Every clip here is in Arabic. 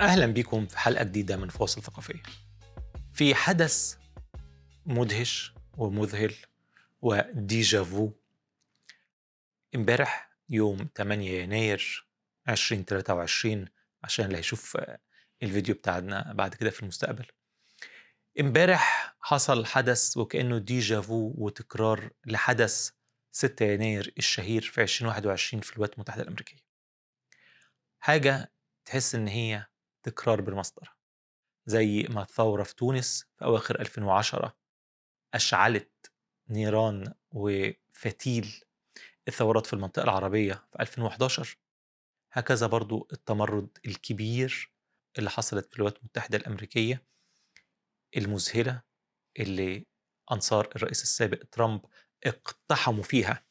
أهلا بكم في حلقة جديدة من فواصل ثقافية. في حدث مدهش ومذهل و déjà vu امبارح يوم 8 يناير 2023 عشان اللي هيشوف الفيديو بتاعنا بعد كده في المستقبل. امبارح حصل حدث وكأنه déjà vu وتكرار لحدث 6 يناير الشهير في 2021 في الولايات المتحدة الأمريكية. حاجة تحس إن هي تكرار بالمصدر زي ما الثورة في تونس في أواخر 2010 أشعلت نيران وفتيل الثورات في المنطقة العربية في 2011 هكذا برضو التمرد الكبير اللي حصلت في الولايات المتحدة الأمريكية المذهلة اللي أنصار الرئيس السابق ترامب اقتحموا فيها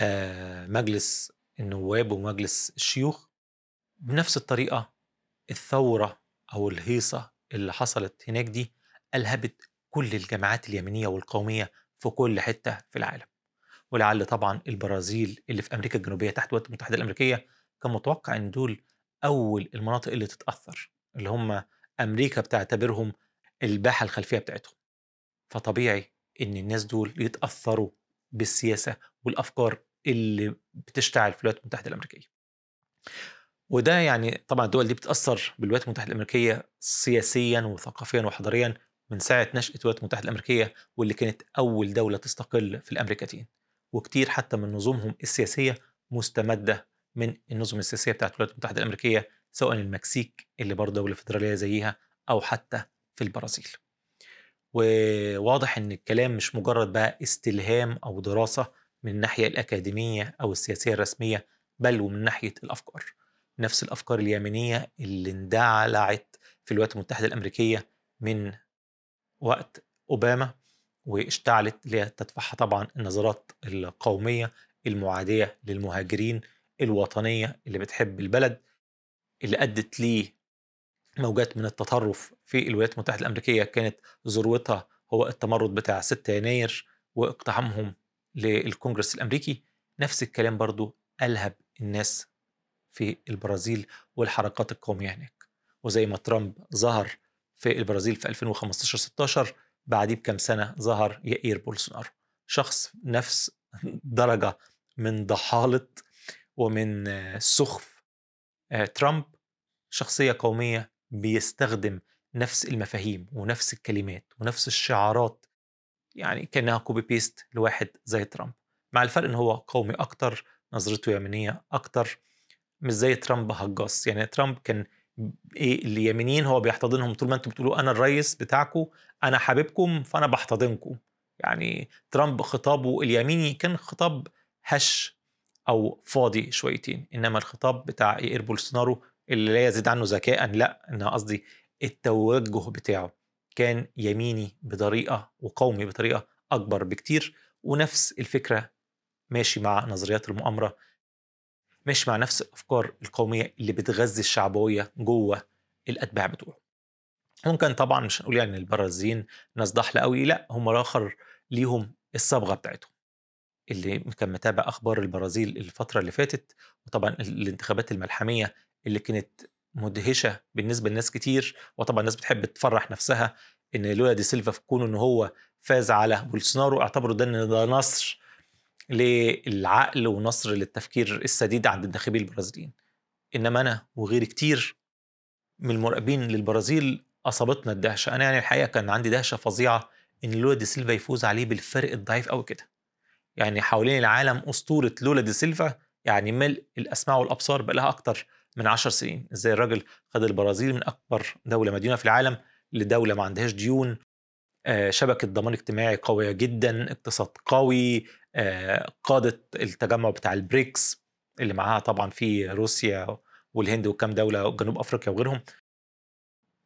آه، مجلس النواب ومجلس الشيوخ بنفس الطريقة الثورة أو الهيصة اللي حصلت هناك دي ألهبت كل الجماعات اليمينية والقومية في كل حتة في العالم. ولعل طبعا البرازيل اللي في أمريكا الجنوبية تحت الولايات المتحدة الأمريكية كان متوقع أن دول أول المناطق اللي تتأثر اللي هم أمريكا بتعتبرهم الباحة الخلفية بتاعتهم. فطبيعي أن الناس دول يتأثروا بالسياسة والأفكار اللي بتشتعل في الولايات المتحدة الأمريكية. وده يعني طبعا الدول دي بتأثر بالولايات المتحدة الأمريكية سياسيا وثقافيا وحضاريا من ساعة نشأة الولايات المتحدة الأمريكية واللي كانت أول دولة تستقل في الأمريكتين وكتير حتى من نظمهم السياسية مستمدة من النظم السياسية بتاعت الولايات المتحدة الأمريكية سواء المكسيك اللي برضه دولة فيدرالية زيها أو حتى في البرازيل. وواضح إن الكلام مش مجرد بقى استلهام أو دراسة من الناحية الأكاديمية أو السياسية الرسمية بل ومن ناحية الأفكار. نفس الأفكار اليمينية اللي اندلعت في الولايات المتحدة الأمريكية من وقت أوباما واشتعلت اللي تدفعها طبعا النظرات القومية المعادية للمهاجرين الوطنية اللي بتحب البلد اللي أدت ليه موجات من التطرف في الولايات المتحدة الأمريكية كانت ذروتها هو التمرد بتاع 6 يناير واقتحامهم للكونجرس الأمريكي. نفس الكلام برضو الهب الناس في البرازيل والحركات القومية هناك. وزي ما ترامب ظهر في البرازيل في 2015 16 بعديه بكم سنة ظهر يائير بولسونارو. شخص نفس درجة من ضحالة ومن سخف ترامب. شخصية قومية بيستخدم نفس المفاهيم ونفس الكلمات ونفس الشعارات يعني كأنها copy paste لواحد زي ترامب. مع الفرق إن هو قومي أكتر نظرته يمينية أكتر مش زي ترامب هجاص. يعني ترامب كان إيه اليمينيين هو بيحتضنهم طول ما أنتم بتقولوا أنا الرئيس بتاعكم أنا حبيبكم فأنا بحتضنكم. يعني ترامب خطابه اليميني كان خطاب هش أو فاضي شويتين إنما الخطاب بتاع إير بولسونارو اللي لا يزيد عنه ذكاء لأ أنا قصدي التوجه بتاعه كان يميني بطريقة وقومي بطريقة أكبر بكتير. ونفس الفكرة ماشي مع نظريات المؤامرة ماشي مع نفس الأفكار القومية اللي بتغذي الشعبويه جوه الأتباع بتوعه. ممكن طبعا مش هنقول يعني البرازيليين ناس ضحلة قوي لأ هم الآخر ليهم الصبغة بتاعتهم. اللي كان متابع أخبار البرازيل الفترة اللي فاتت وطبعا الانتخابات الملحمية اللي كانت مدهشة بالنسبة لناس كتير وطبعا الناس بتحب تفرح نفسها إن لولا دي سيلفا في كونه إن هو فاز على بولسونارو اعتبروا ده إن ده نصر للعقل ونصر للتفكير السديد عند الناخبين البرازيليين. إنما أنا وغيري كتير من المراقبين للبرازيل أصابتنا الدهشة. أنا يعني الحقيقة كان عندي دهشة فظيعة إن لولا دي سيلفا يفوز عليه بالفرق الضعيف قوي كده. يعني حوالين العالم أسطورة لولا دي سيلفا يعني ملء الاسماع والأبصار بقى لها أكتر من عشر سنين. إزاي الراجل خد البرازيل من أكبر دولة مدينة في العالم لدولة ما عندهاش ديون. شبكة ضمان اجتماعي قوية جدا اقتصاد قوي قادت التجمع بتاع البريكس اللي معاها طبعا في روسيا والهند وكام دولة وجنوب أفريقيا وغيرهم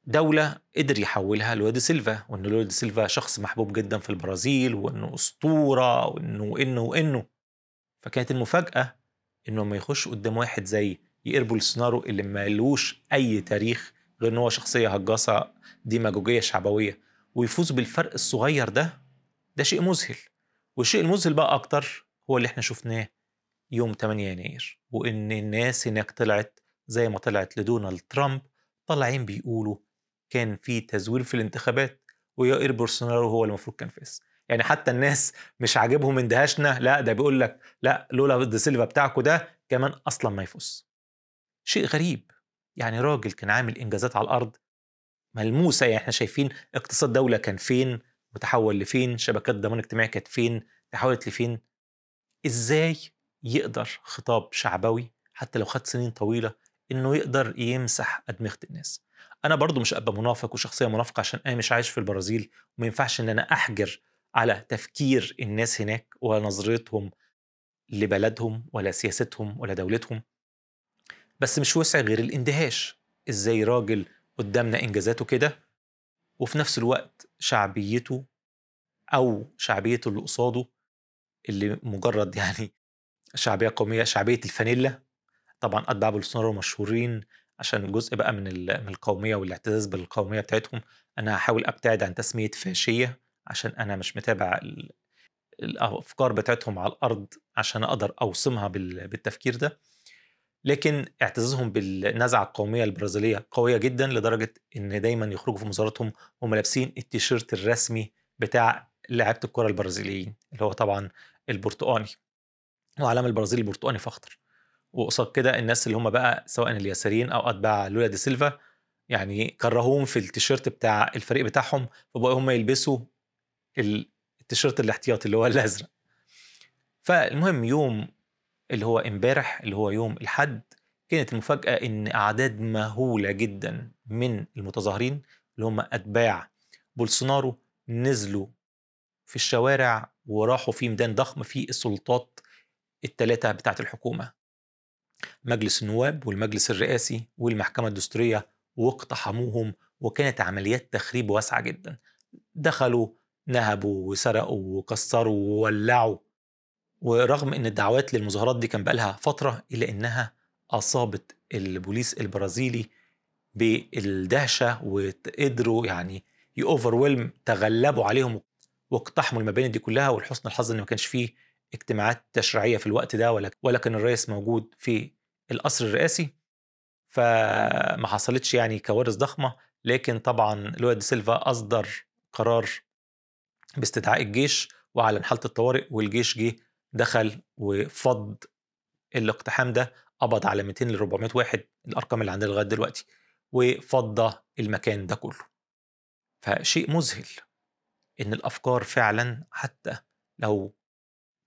دولة قدر يحولها لولا دي سيلفا وان لولا دي سيلفا شخص محبوب جدا في البرازيل وإنه أسطورة وإنه وانه وإنه. فكانت المفاجأة إنه ما يخش قدام واحد زي يائير بولسونارو اللي مالوش أي تاريخ غير إن هو شخصية هجاصة ديماجوجية شعبوية ويفوز بالفرق الصغير ده ده شيء مذهل. والشيء المذهل بقى أكتر هو اللي إحنا شفناه يوم 8 يناير وإن الناس هناك طلعت زي ما طلعت لدونالد ترامب طالعين بيقولوا كان في تزوير في الانتخابات ويائير بولسونارو هو المفروض كان فاز. يعني حتى الناس مش عاجبهم اندهاشنا لا ده بيقول لك لا لولا دي سيلفا بتاعكم ده كمان أصلا ما يفوز. شيء غريب يعني راجل كان عامل إنجازات على الأرض ملموسة يعني إحنا شايفين اقتصاد دولة كان فين وتحول لفين شبكات ضمان اجتماعي كانت فين تحولت لفين؟ إزاي يقدر خطاب شعبوي حتى لو خد سنين طويلة إنه يقدر يمسح أدمغة الناس؟ أنا برضو مش أبقى منافق وشخصية منافقة عشان أنا مش عايش في البرازيل وما ينفعش إن أنا أحجر على تفكير الناس هناك ونظرتهم لبلدهم ولا سياستهم ولا دولتهم. بس مش وسع غير الاندهاش. إزاي راجل قدامنا إنجازاته كده وفي نفس الوقت شعبيته أو شعبيته اللي قصاده اللي مجرد يعني شعبية قومية شعبية الفانيلا. طبعا اتباع بولسونارو مشهورين عشان جزء بقى من من القومية والاعتزاز بالقومية بتاعتهم. أنا هحاول أبتعد عن تسمية فاشية عشان أنا مش متابع الأفكار بتاعتهم على الأرض عشان أقدر أوصمها بالتفكير ده. لكن اعتزازهم بالنزعة القومية البرازيلية قوية جدا لدرجة إن دايما يخرجوا في مظاهراتهم وهم لابسين التيشيرت الرسمي بتاع لعيبة الكرة البرازيليين اللي هو طبعا البرتقاني. وعلم البرازيل البرتقاني في أخضر وقصاد كده الناس اللي هم بقى سواء اليساريين أو أتباع لولا دي سيلفا يعني كرهوهم في التيشيرت بتاع الفريق بتاعهم فبقوا هم يلبسوا التيشيرت الاحتياطي اللي هو الأزرق. فالمهم يوم اللي هو امبارح اللي هو يوم الحد كانت المفاجأة إن أعداد مهولة جدا من المتظاهرين اللي هم أتباع بولسونارو نزلوا في الشوارع وراحوا في ميدان ضخم فيه السلطات الثلاثه بتاعة الحكومة. مجلس النواب والمجلس الرئاسي والمحكمة الدستورية واقتحموهم وكانت عمليات تخريب واسعة جدا. دخلوا نهبوا وسرقوا وكسروا وولعوا ورغم إن الدعوات للمظاهرات دي كان بقالها فترة إلا إنها أصابت البوليس البرازيلي بالدهشة وقدروا يعني يوفر تغلبوا عليهم واقتحموا المباني دي كلها ولحسن الحظ إن ما كانش فيه اجتماعات تشريعية في الوقت ده ولا ولا كان الرئيس موجود في القصر الرئاسي. فما حصلتش يعني كوارث ضخمة لكن طبعا لويا دي سيلفا أصدر قرار باستدعاء الجيش وأعلن حالة الطوارئ والجيش جه دخل وفض الاقتحام ده قبض على 200 ل 400 واحد الأرقام اللي عندنا لغاية دلوقتي وفض المكان ده كله. فشيء مذهل إن الأفكار فعلا حتى لو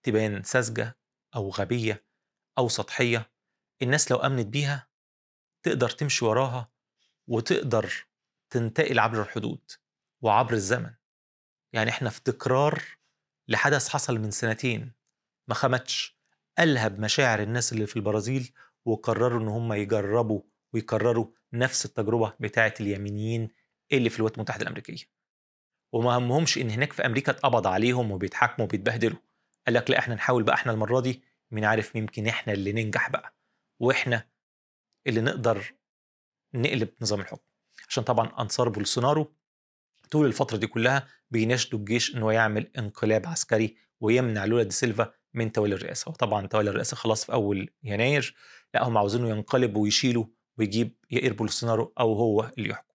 تبان ساذجة أو غبية أو سطحية الناس لو آمنت بيها تقدر تمشي وراها وتقدر تنتقل عبر الحدود وعبر الزمن. يعني إحنا في تكرار لحدث حصل من سنتين ما خمتش ألهب مشاعر الناس اللي في البرازيل وقرروا إن هم يجربوا ويكرروا نفس التجربة بتاعه اليمينيين اللي في الولايات المتحدة الأمريكية. وما همهمش إن هناك في أمريكا اتقبض عليهم وبيتحاكموا وبيتبهدلوا. قال لك لا إحنا نحاول بقى إحنا المرة دي مين عارف يمكن إحنا اللي ننجح بقى. وإحنا اللي نقدر نقلب نظام الحكم. عشان طبعا أنصار بولسونارو طول الفترة دي كلها بيناشدوا الجيش انه يعمل انقلاب عسكري ويمنع لولا دي سيلفا من تولي الرئاسة وطبعا تولي الرئاسة خلاص في أول يناير لا هم عاوزينه ينقلب ويشيله ويجيب يائير بولسونارو أو هو اللي يحكم.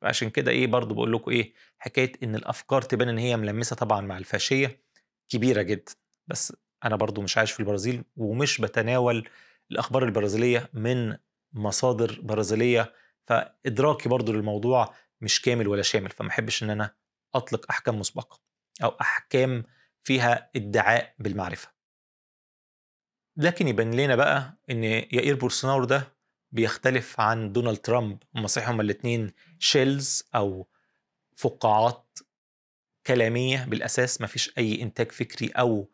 فعشان كده إيه برضو بقول لكم إيه حكاية إن الأفكار تبان إن هي ملمسة طبعا مع الفاشية كبيرة جدا. بس أنا برضو مش عايش في البرازيل ومش بتناول الأخبار البرازيلية من مصادر برازيلية فإدراكي برضو للموضوع مش كامل ولا شامل فما أحبش إن أنا أطلق أحكام مسبقة أو أحكام فيها ادعاء بالمعرفة. لكن يبان لنا بقى إن يائير بولسونارو ده بيختلف عن دونالد ترامب هم صحيح هما الاثنين شيلز أو فقاعات كلامية. بالأساس ما فيش أي إنتاج فكري أو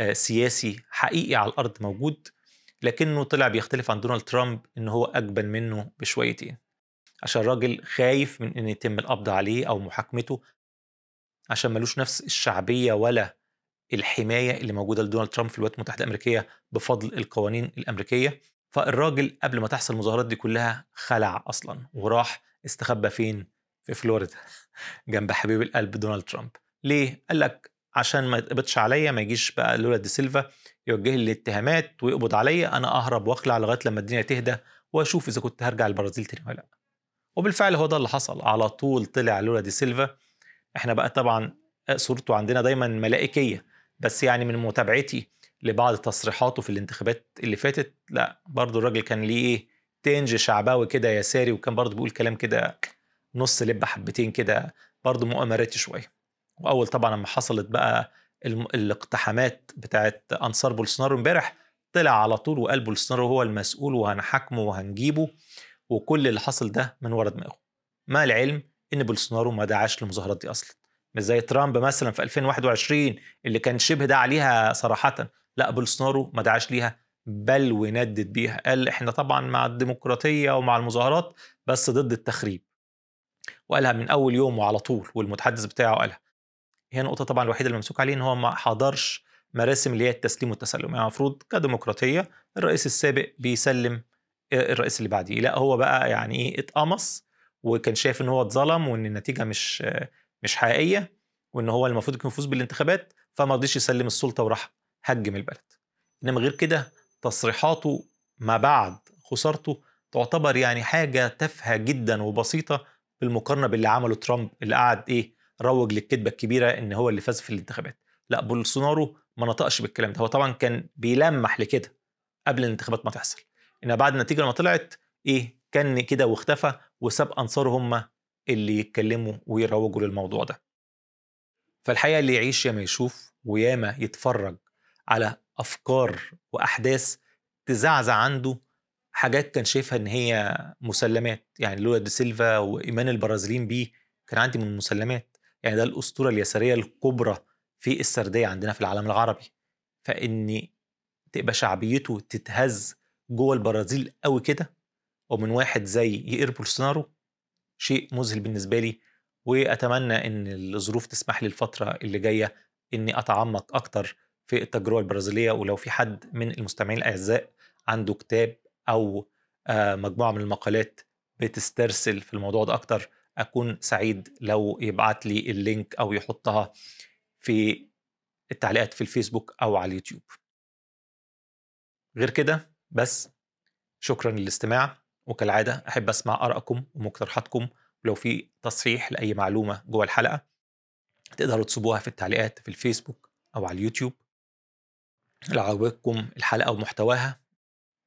آه، سياسي حقيقي على الأرض موجود. لكنه طلع بيختلف عن دونالد ترامب إن هو أجبن منه بشويتين. عشان الراجل خايف من إن يتم القبض عليه أو محاكمته. عشان ملوش نفس الشعبية ولا الحماية اللي موجودة لدونالد ترامب في الولايات المتحدة الأمريكية بفضل القوانين الأمريكية فالراجل قبل ما تحصل المظاهرات دي كلها خلع أصلا وراح استخبى فين؟ في فلوريدا جنب حبيب القلب دونالد ترامب. ليه؟ قال لك عشان ما يتقبضش عليا ما يجيش بقى لولا دي سيلفا يوجه لي الاتهامات ويقبض عليا أنا أهرب وأخلع لغاية لما الدنيا تهدى وأشوف إذا كنت هرجع البرازيل تاني ولا لأ. وبالفعل هو ده اللي حصل. على طول طلع لولا دي سيلفا. إحنا بقى طبعا صورته عندنا دايما ملائكية. بس يعني من متابعتي لبعض تصريحاته في الانتخابات اللي فاتت لا برضه الراجل كان ليه إيه تنج شعباوي كده يساري وكان برضه بيقول كلام كده نص لب حبتين كده برضه مؤامراتي شوية. وأول طبعا لما حصلت بقى الاقتحامات بتاعت أنصار بولسونارو امبارح طلع على طول وقال بولسونارو هو المسؤول وهنحاكمه وهنجيبه وكل اللي حصل ده من ورا دماغه. مع العلم إن بولسونارو ما دعاش للمظاهرات دي أصلا. مش زي ترامب مثلا في 2021 اللي كان شبه دعا عليها صراحة. لا بولسونارو ما دعاش ليها بل وندد بيها. قال إحنا طبعا مع الديمقراطية ومع المظاهرات بس ضد التخريب. وقالها من أول يوم وعلى طول والمتحدث بتاعه قالها. هي النقطة طبعا الوحيدة اللي ممسوك عليه إن هو ما حضرش مراسم اللي هي التسليم والتسلم يعني المفروض كديمقراطية الرئيس السابق بيسلم الرئيس اللي بعديه. لا هو بقى يعني إيه اتقمص وكان شايف إن هو اتظلم وإن النتيجة مش مش حقيقية وإن هو المفروض يكون يفوز بالانتخابات فما رضيش يسلم السلطة وراح هجم البلد. إنما غير كده تصريحاته ما بعد خسارته تعتبر يعني حاجة تافهة جدا وبسيطة بالمقارنة باللي عمله ترامب اللي قعد إيه روج للكذبة الكبيرة إن هو اللي فاز في الانتخابات. لا بولسونارو ما نطقش بالكلام ده. هو طبعا كان بيلمح لكده قبل الانتخابات ما تحصل. ان بعد النتيجة لما طلعت إيه كان كده واختفى وساب أنصاره هم اللي يتكلموا ويروجوا للموضوع ده. فالحقيقة اللي يعيش ياما يشوف وياما يتفرج على أفكار وأحداث تزعزع عنده حاجات كان شايفها إن هي مسلمات. يعني لولا دي سيلفا وإيمان البرازيليين بيه كان عندي من المسلمات. يعني ده الأسطورة اليسارية الكبرى في السردية عندنا في العالم العربي. فإن تبقى شعبيته تتهز جوه البرازيل قوي كده ومن واحد زي يير بولسونارو شيء مذهل بالنسبة لي وأتمنى إن الظروف تسمح لي الفترة اللي جاية إني أتعمق أكتر في التجربة البرازيلية ولو في حد من المستمعين الأعزاء عنده كتاب أو مجموعة من المقالات بتسترسل في الموضوع ده أكتر أكون سعيد لو يبعت لي اللينك أو يحطها في التعليقات في الفيسبوك أو على اليوتيوب. غير كده بس شكرا للاستماع. وكالعادة أحب أسمع آرائكم ومقترحاتكم. ولو في تصحيح لأي معلومة جوه الحلقة تقدروا تسيبوها في التعليقات في الفيسبوك أو على اليوتيوب. لو عجبتكم الحلقة ومحتواها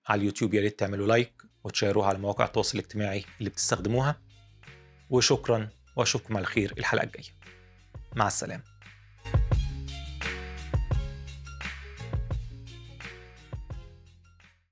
على اليوتيوب يا ريت تعملوا like وت share وها على مواقع التواصل الاجتماعي اللي بتستخدموها. وشكرا وأشوفكم على خير الحلقة الجاية. مع السلامة.